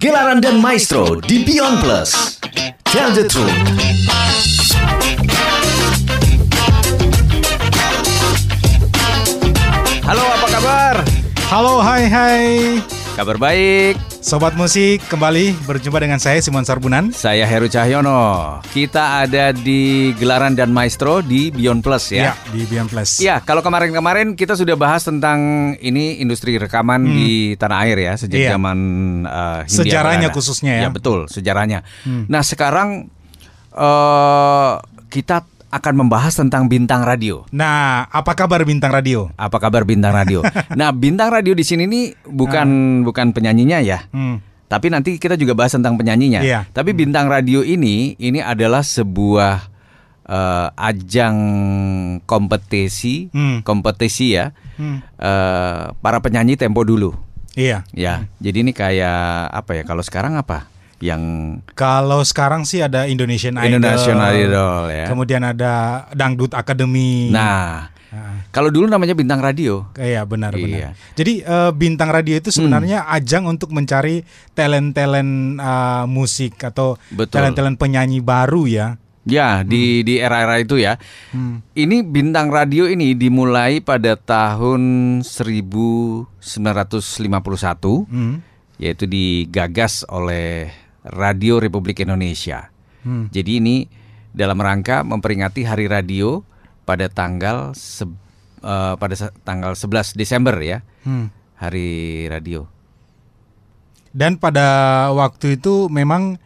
Gelaran dan Maestro di Beyond Plus. Tell the truth. Halo, apa kabar? Halo, hai hai. Kabar baik. Sobat musik, kembali berjumpa dengan saya Simon Sarbunan. Saya Heru Cahyono. Kita ada di Gelaran dan Maestro di Beyond Plus ya. Ya, di Beyond Plus. Ya, kalau kemarin-kemarin kita sudah bahas tentang ini industri rekaman di tanah air ya sejak Hmm. Iya. zaman uh, Hindia Sejarahnya Belanda. khususnya ya. Hmm. betul, sejarahnya. Nah, sekarang eh kita akan membahas tentang bintang radio. Nah, apa kabar bintang radio? Apa kabar bintang radio? nah, bintang radio di sini nih bukan bukan penyanyinya ya. Hmm. Tapi nanti kita juga bahas tentang penyanyinya. Iya. Tapi bintang radio ini ini adalah sebuah eh, ajang kompetisi, Hmm. kompetisi ya. Hmm. eh, para penyanyi tempo dulu. Iya. Ya. Jadi ini kayak apa ya? Kalau sekarang apa? Yang Kalau sekarang sih ada Indonesian Idol. Indonesian Idol ya. Kemudian ada Dangdut Academy. Nah, Ah, kalau dulu namanya bintang radio. Iya benar Iya. benar. Jadi eh, bintang radio itu sebenarnya ajang untuk mencari talent-talent eh, musik atau talent-talent penyanyi baru ya. Ya, di di era-era itu ya. Hmm. Ini bintang radio ini dimulai pada tahun 1951 Hmm. yaitu digagas oleh Radio Republik Indonesia. Hmm. Jadi ini dalam rangka memperingati Hari Radio pada tanggal se- eh, pada se- tanggal 11 Desember ya, Hmm. Hari Radio. Dan pada waktu itu memang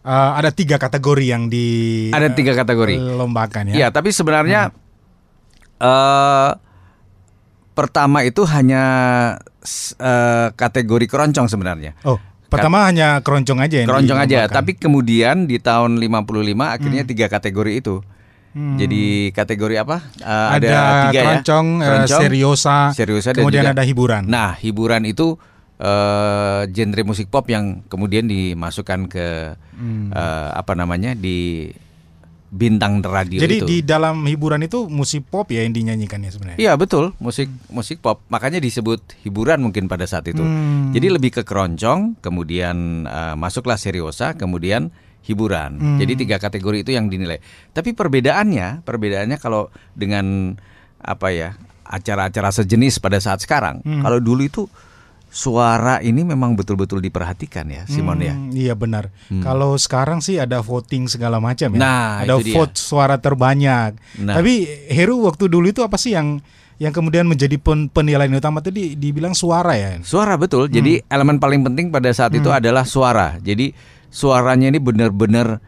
eh, ada tiga kategori yang di Ada tiga kategori. lombakan Iya, ya. tapi sebenarnya eh pertama itu hanya eh, kategori keroncong sebenarnya. Oh, pertama hanya keroncong aja yang Keroncong aja, tapi kemudian di tahun 55 akhirnya tiga kategori itu. Hmm. Jadi kategori apa? Eh, ada, tiga ya. keroncong, eh, Keroncong, seriosa, seriosa dan kemudian juga- ada hiburan. Nah, hiburan itu eh genre musik pop yang kemudian dimasukkan ke eh, apa namanya di bintang radio Jadi itu. di dalam hiburan itu musik pop ya yang dinyanyikan ya sebenarnya. Iya betul musik musik pop makanya disebut hiburan mungkin pada saat itu. Hmm. Jadi lebih ke keroncong, kemudian eh, masuklah seriosa, kemudian hiburan. Hmm. Jadi tiga kategori itu yang dinilai. Tapi perbedaannya, perbedaannya kalau dengan apa ya acara-acara sejenis pada saat sekarang, Hmm. kalau dulu itu suara ini memang betul-betul diperhatikan ya, Simon ya. Hmm, Iya benar. Kalau sekarang sih ada voting segala macam ya. Nah, ada itu dia. vote suara terbanyak. Nah. Tapi Heru waktu dulu itu apa sih yang yang kemudian menjadi pen- penilaian utama tadi dibilang suara ya. Suara betul. Jadi elemen paling penting pada saat itu adalah suara. Jadi suaranya ini benar-benar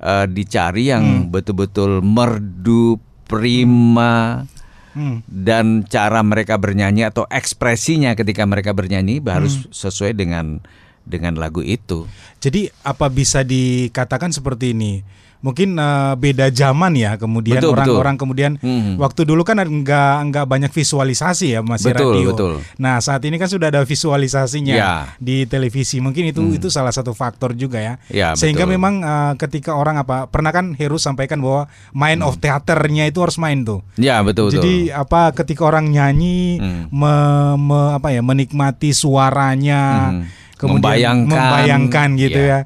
eh, dicari yang betul-betul merdu, prima Hmm. dan cara mereka bernyanyi atau ekspresinya ketika mereka bernyanyi harus sesuai dengan dengan lagu itu. Jadi apa bisa dikatakan seperti ini? Mungkin eh, beda zaman ya. Kemudian Betul, orang-orang kemudian Mhm. waktu dulu kan nggak nggak banyak visualisasi ya masih Betul, radio. betul. Nah saat ini kan sudah ada visualisasinya Ya. di televisi. Mungkin itu itu salah satu faktor juga ya. Ya, Sehingga betul. memang eh, ketika orang apa pernah kan Heru sampaikan bahwa main of theaternya itu harus main tuh. Ya betul betul. Jadi apa ketika orang nyanyi Hmm. me- me- apa ya menikmati suaranya Hmm. kemudian Membayangkan. membayangkan gitu Ya. ya.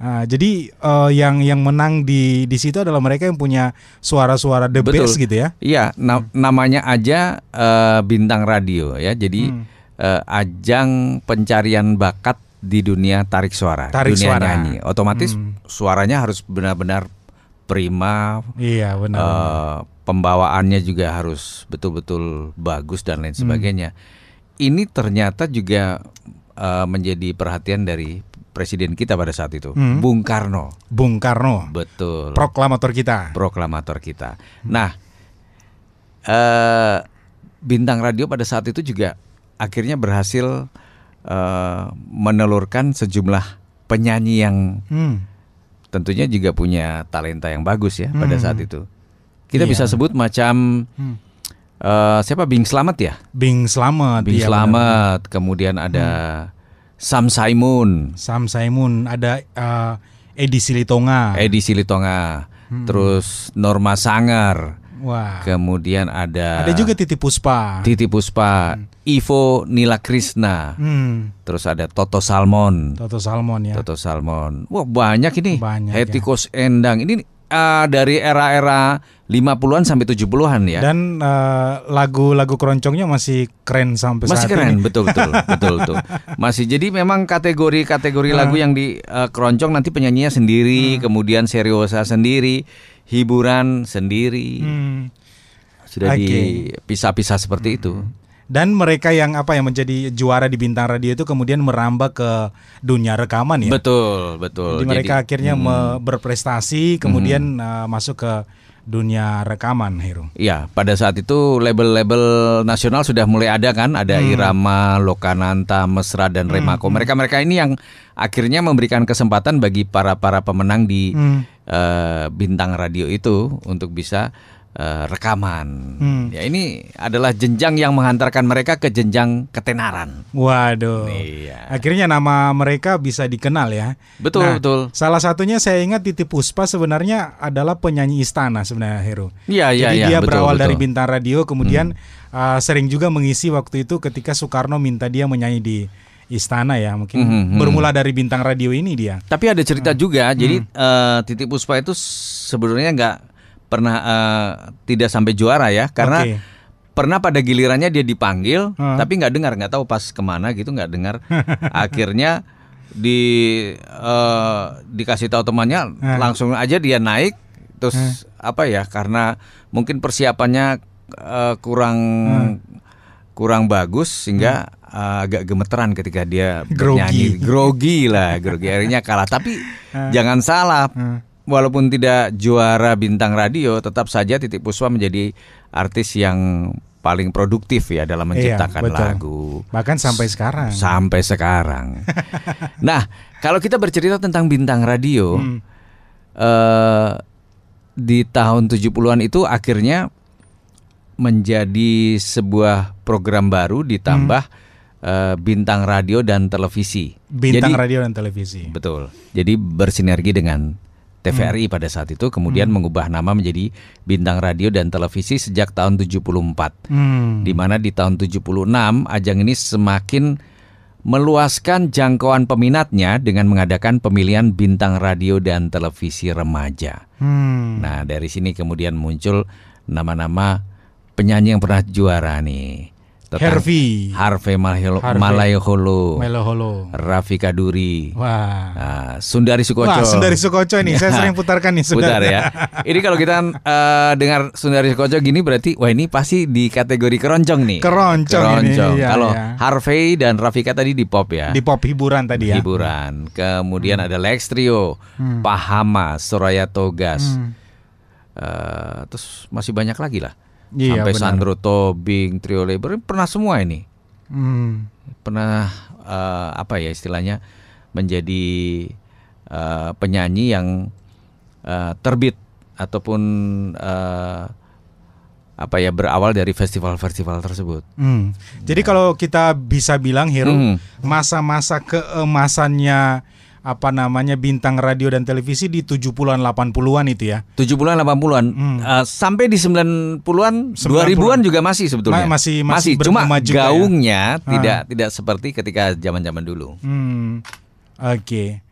Ah, jadi eh, yang yang menang di di situ adalah mereka yang punya suara-suara the Betul. best gitu ya. Iya, na- namanya aja eh, bintang radio ya. Jadi Hmm. eh, ajang pencarian bakat di dunia tarik suara, Tarik dunia suara. nyanyi. Otomatis Hmm. suaranya harus benar-benar prima, Iya benar. eh, pembawaannya juga harus betul-betul bagus dan lain Hmm. sebagainya. Ini ternyata juga eh, menjadi perhatian dari presiden kita pada saat itu, Hmm. Bung Karno. Bung Karno, Betul proklamator kita. proklamator kita. Nah, eh, bintang radio pada saat itu juga akhirnya berhasil eh, menelurkan sejumlah penyanyi yang Hmm. tentunya juga punya talenta yang bagus ya pada Hmm. saat itu. Kita Iya. bisa sebut macam Hmm. eh, siapa Bing Slamet ya? Bing Slamet. Bing iya, Slamet, kemudian ada Sam Simon, benar. Sam Simon, ada eh, Edi Silitonga. Edi Silitonga, Hmm. terus Norma Sanger, Wah. kemudian ada Ada juga Titi Puspa. Titi Puspa, Ivo Nila Krisna, Hmm. terus ada Toto Salmon, Toto Salmon ya. Toto Salmon. Wah banyak ini. Banyak, Hetty ya. Endang ini eh, dari era-era 50-an sampai 70-an ya. Dan eh, lagu-lagu keroncongnya masih keren sampai Masih saat keren, ini. betul betul betul betul. Masih jadi memang kategori-kategori lagu yang di eh, keroncong nanti penyanyinya sendiri, kemudian seriosa sendiri, hiburan sendiri. Hmm. Sudah Oke. dipisah-pisah seperti itu. Dan mereka yang apa yang menjadi juara di bintang radio itu kemudian merambah ke dunia rekaman ya. Betul, betul. Jadi mereka Jadi, akhirnya hmm, berprestasi kemudian eh, masuk ke dunia rekaman Heru. Iya, pada saat itu label-label nasional sudah mulai ada kan, ada Hmm. Irama, Lokananta, Mesra dan Remako. Mereka-mereka ini yang akhirnya memberikan kesempatan bagi para para pemenang di Hmm. eh, bintang radio itu untuk bisa eh, rekaman. Hmm. Ya ini adalah jenjang yang menghantarkan mereka ke jenjang ketenaran. Waduh. Iya. Akhirnya nama mereka bisa dikenal ya. Betul, Nah, betul. Salah satunya saya ingat Titi Puspa sebenarnya adalah penyanyi istana sebenarnya Heru. Iya, iya, Jadi iya, dia betul, berawal betul. dari bintang radio kemudian uh, sering juga mengisi waktu itu ketika Soekarno minta dia menyanyi di istana ya mungkin Mhm, mhm. bermula dari bintang radio ini dia. Tapi ada Hmm. cerita juga. Jadi eh, Titi Puspa itu sebenarnya nggak pernah eh, tidak sampai juara ya, karena Oke. pernah pada gilirannya dia dipanggil, Hmm. tapi nggak dengar, nggak tahu pas ke mana gitu, nggak dengar. Akhirnya di eh, dikasih tahu temannya, Hmm. langsung aja dia naik. Terus apa ya? Karena mungkin persiapannya eh, kurang Hmm. kurang bagus sehingga eh, agak gemeteran ketika dia Grogi. bernyanyi grogi lah grogi akhirnya kalah tapi jangan salah Hmm. Walaupun tidak juara bintang radio tetap saja Titik Puspa menjadi artis yang paling produktif ya dalam Iya, menciptakan betul. lagu Bahkan sampai sekarang. sampai sekarang nah kalau kita bercerita tentang bintang radio Hmm. eh, di tahun 70-an itu akhirnya menjadi sebuah program baru ditambah eh, bintang radio dan televisi. Bintang Jadi- radio dan televisi. Betul. Jadi bersinergi dengan TVRI pada saat itu kemudian mengubah nama menjadi bintang radio dan televisi sejak tahun 74. Hmm. Di mana di tahun 76 ajang ini semakin meluaskan jangkauan peminatnya dengan mengadakan pemilihan bintang radio dan televisi remaja. Hmm. Nah, dari sini kemudian muncul nama-nama penyanyi yang pernah juara nih. Hervi. Harvey Malayo- Harvey. Malayoholo, Melo Holo. Raffi Kaduri, Wah. nah, Sundari Sukoco. Wah, Sundari Sukoco ini saya sering putarkan nih Putar Sundari. ya. Ini kalau kita eh, dengar Sundari Sukoco gini berarti wah ini pasti di kategori keroncong nih. Keroncong ini, iya, kalau iya. Harvey dan Rafika tadi di pop ya. Di pop hiburan tadi ya. Hiburan. Kemudian ada Lex Trio, Pahama, Soraya Togas. Hmm. Eh, terus masih banyak lagi lah. Iya, Sampai benar. Sandro Tobing, Trio Labor pernah semua ini. Hmm. Pernah eh, apa ya istilahnya menjadi eh, penyanyi yang eh, terbit ataupun eh, apa ya berawal dari festival-festival tersebut. Hmm. Jadi kalau kita bisa bilang Hero, Hmm. masa-masa keemasannya apa namanya bintang radio dan televisi di 70-an 80-an itu ya. 70-an 80-an Hmm. eh, sampai di 90-an 90-an 2000-an juga masih sebetulnya. Ma- masih- masih cuma bergema juga ya. gaungnya Ah. tidak tidak seperti ketika zaman-zaman dulu. Hmm. Oke.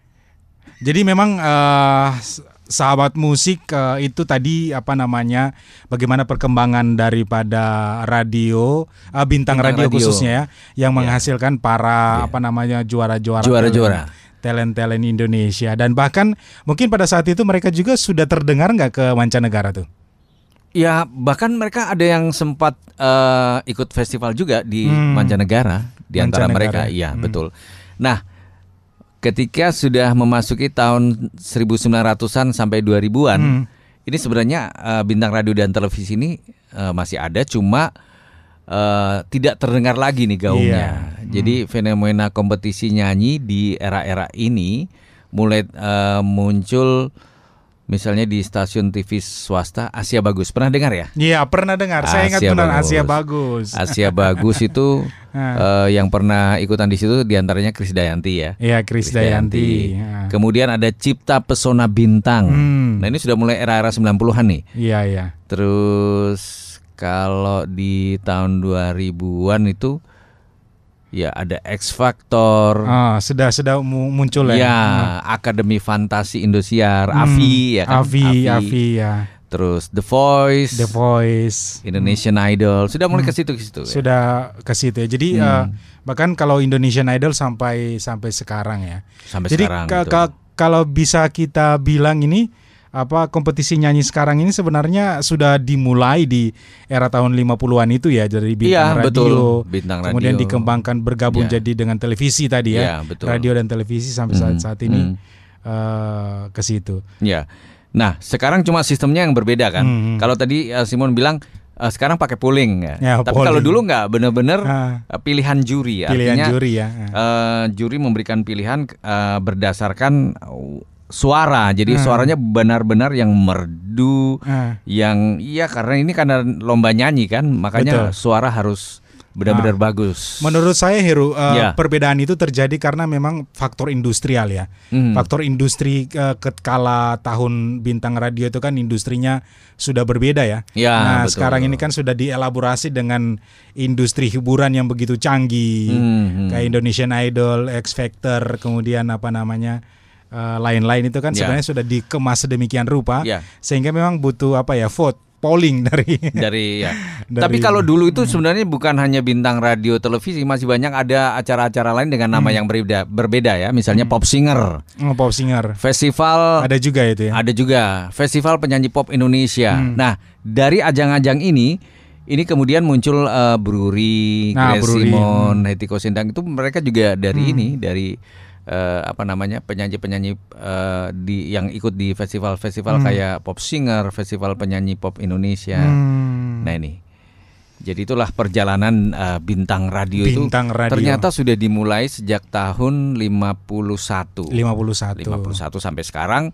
Jadi memang s- sahabat musik eh, itu tadi apa namanya bagaimana perkembangan daripada radio eh, bintang, Bintang radio, radio. khususnya ya yang menghasilkan para apa namanya juara-juara Juara-juara. Talent- talent-talent Indonesia dan bahkan mungkin pada saat itu mereka juga sudah terdengar nggak ke mancanegara tuh. Ya bahkan mereka ada yang sempat eh, ikut festival juga di Hmm. mancanegara di antara Mancanegara. mereka. Iya Hmm. betul. Nah ketika sudah memasuki tahun 1900-an sampai 2000-an, Hmm. ini sebenarnya eh, bintang radio dan televisi ini eh, masih ada, cuma eh, tidak terdengar lagi nih gaungnya. Iya. Jadi fenomena kompetisi nyanyi di era-era ini mulai eh, muncul misalnya di stasiun TV swasta Asia Bagus. Pernah dengar ya? Iya pernah dengar. Saya ingat Asia benar Bagus. Asia bagus. Asia Bagus itu eh, yang pernah ikutan di situ di antaranya Krisdayanti ya. Iya Kris Dayanti. Ya. Kemudian ada Cipta Pesona Bintang. Hmm. Nah ini sudah mulai era-era 90-an nih. Iya iya. Terus kalau di tahun 2000-an itu ya ada X Factor. Ah, sudah sudah mu- muncul ya. Ya, Akademi Fantasi Indosiar, Hmm, AVI ya kan? Avi, Avi ya. Terus The Voice, The Voice. Indonesian Idol. Sudah mulai ke situ ke situ. ya? Sudah ke situ ya. Jadi Hmm. eh, bahkan kalau Indonesian Idol sampai sampai sekarang ya. Sampai Jadi sekarang. ka- kalau bisa kita bilang ini apa kompetisi nyanyi sekarang ini sebenarnya sudah dimulai di era tahun 50-an itu ya dari bintang Iya, radio. betul. Bintang Kemudian radio. dikembangkan bergabung Ya. jadi dengan televisi tadi ya. Iya, betul. Radio dan televisi sampai saat Hmm, saat ini hmm. eh, ke situ. Ya. Nah, sekarang cuma sistemnya yang berbeda kan. Hmm. Kalau tadi eh, Simon bilang eh, sekarang pakai polling ya. Ya, Tapi polling. kalau dulu nggak bener-bener Ah. eh, pilihan juri. Pilihan Artinya juri ya. eh, juri memberikan pilihan eh, berdasarkan suara. Jadi Hmm. suaranya benar-benar yang merdu, Ah. yang iya karena ini karena lomba nyanyi kan, makanya Betul. suara harus benar-benar bagus. Menurut saya Heru eh, Ya. perbedaan itu terjadi karena memang faktor industrial ya. Hmm. Faktor industri eh, ketkala tahun bintang radio itu kan industrinya sudah berbeda ya. Ya, nah, betul. sekarang ini kan sudah dielaborasi dengan industri hiburan yang begitu canggih. Hmm, hmm. Kayak Indonesian Idol, X Factor, kemudian apa namanya? Eh, lain-lain itu kan Ya. sebenarnya sudah dikemas sedemikian rupa Ya. sehingga memang butuh apa ya vote polling dari dari ya. Dari- Tapi kalau dulu itu sebenarnya bukan hanya bintang radio televisi, masih banyak ada acara-acara lain dengan nama yang berbeda, berbeda ya. Misalnya Pop Singer, oh, pop singer. festival Ada juga itu ya. ada juga Festival Penyanyi Pop Indonesia. Hmm. Nah, dari ajang-ajang ini ini kemudian muncul eh, Bruri, Nah, Grace Bruri, Simon, Hetty Kosindang itu mereka juga dari Hmm. ini dari eh, apa namanya penyanyi-penyanyi eh, di yang ikut di festival-festival kayak Pop Singer, Festival Penyanyi Pop Indonesia. Hmm. Nah ini, jadi itulah perjalanan eh, bintang radio Bintang itu radio. ternyata sudah dimulai sejak tahun 51. 51. 51 sampai sekarang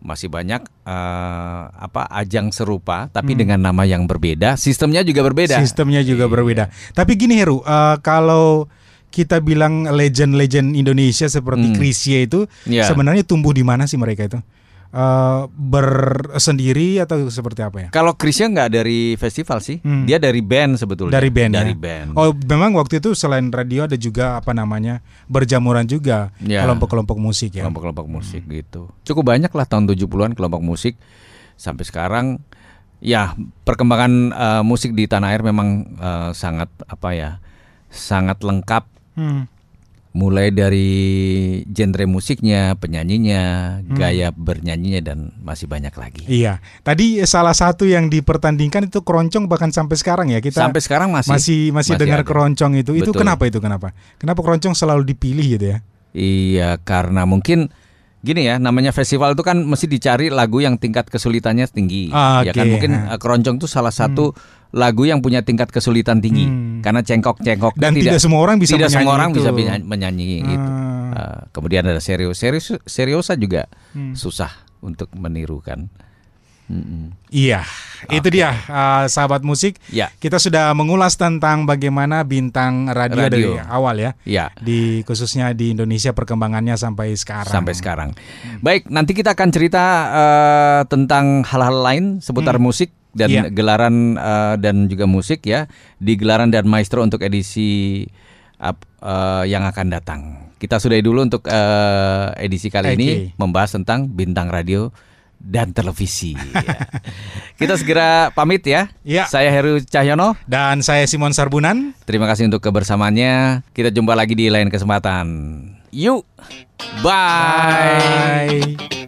masih banyak eh, apa ajang serupa tapi Hmm. dengan nama yang berbeda, sistemnya juga berbeda. Sistemnya juga Iya. berbeda. Tapi gini Heru, eh, kalau kita bilang legend-legend Indonesia seperti Hmm. Chrisye itu Iya. sebenarnya tumbuh di mana sih mereka itu? Eh, bersendiri atau seperti apa ya? Kalau Krisya nggak dari festival sih, Hmm. dia dari band sebetulnya. Dari band Dari ya? band. Oh, memang waktu itu selain radio ada juga apa namanya berjamuran juga Ya. kelompok-kelompok musik ya. kelompok-kelompok musik gitu. Cukup banyak lah tahun 70-an kelompok musik sampai sekarang ya perkembangan eh, musik di tanah air memang eh, sangat apa ya? sangat lengkap Hmm. mulai dari genre musiknya, penyanyinya, Hmm. gaya bernyanyinya dan masih banyak lagi. Iya. Tadi salah satu yang dipertandingkan itu keroncong bahkan sampai sekarang ya kita sampai sekarang masih masih masih, masih dengar ada. keroncong itu. Itu Betul. kenapa itu kenapa? Kenapa keroncong selalu dipilih gitu ya? Iya, karena mungkin gini ya, namanya festival itu kan mesti dicari lagu yang tingkat kesulitannya tinggi. Ah, Ya kan mungkin eh, keroncong itu salah satu lagu yang punya tingkat kesulitan tinggi. Hmm. Karena cengkok-cengkok Dan tidak semua orang bisa tidak semua orang itu. bisa menyanyi, menyanyi itu. Ah. Eh, kemudian ada serius, serius, seriosa juga Hmm. susah untuk menirukan. Mm-mm. Iya, itu dia uh, sahabat musik. Ya, Kita sudah mengulas tentang bagaimana bintang radio, Radio. dari awal ya, ya. di khususnya di Indonesia perkembangannya sampai sekarang. sampai sekarang. Baik, nanti kita akan cerita eh, tentang hal-hal lain seputar musik dan Iya. gelaran eh, dan juga musik ya di gelaran dan maestro untuk edisi ap- eh, yang akan datang. Kita sudahi dulu untuk eh, edisi kali ini Oke. membahas tentang bintang radio dan televisi. ya. Kita segera pamit ya. Iya. Saya Heru Cahyono. Dan saya Simon Sarbunan. Terima kasih untuk kebersamaannya. Kita jumpa lagi di lain kesempatan. Yuk. Bye. Bye.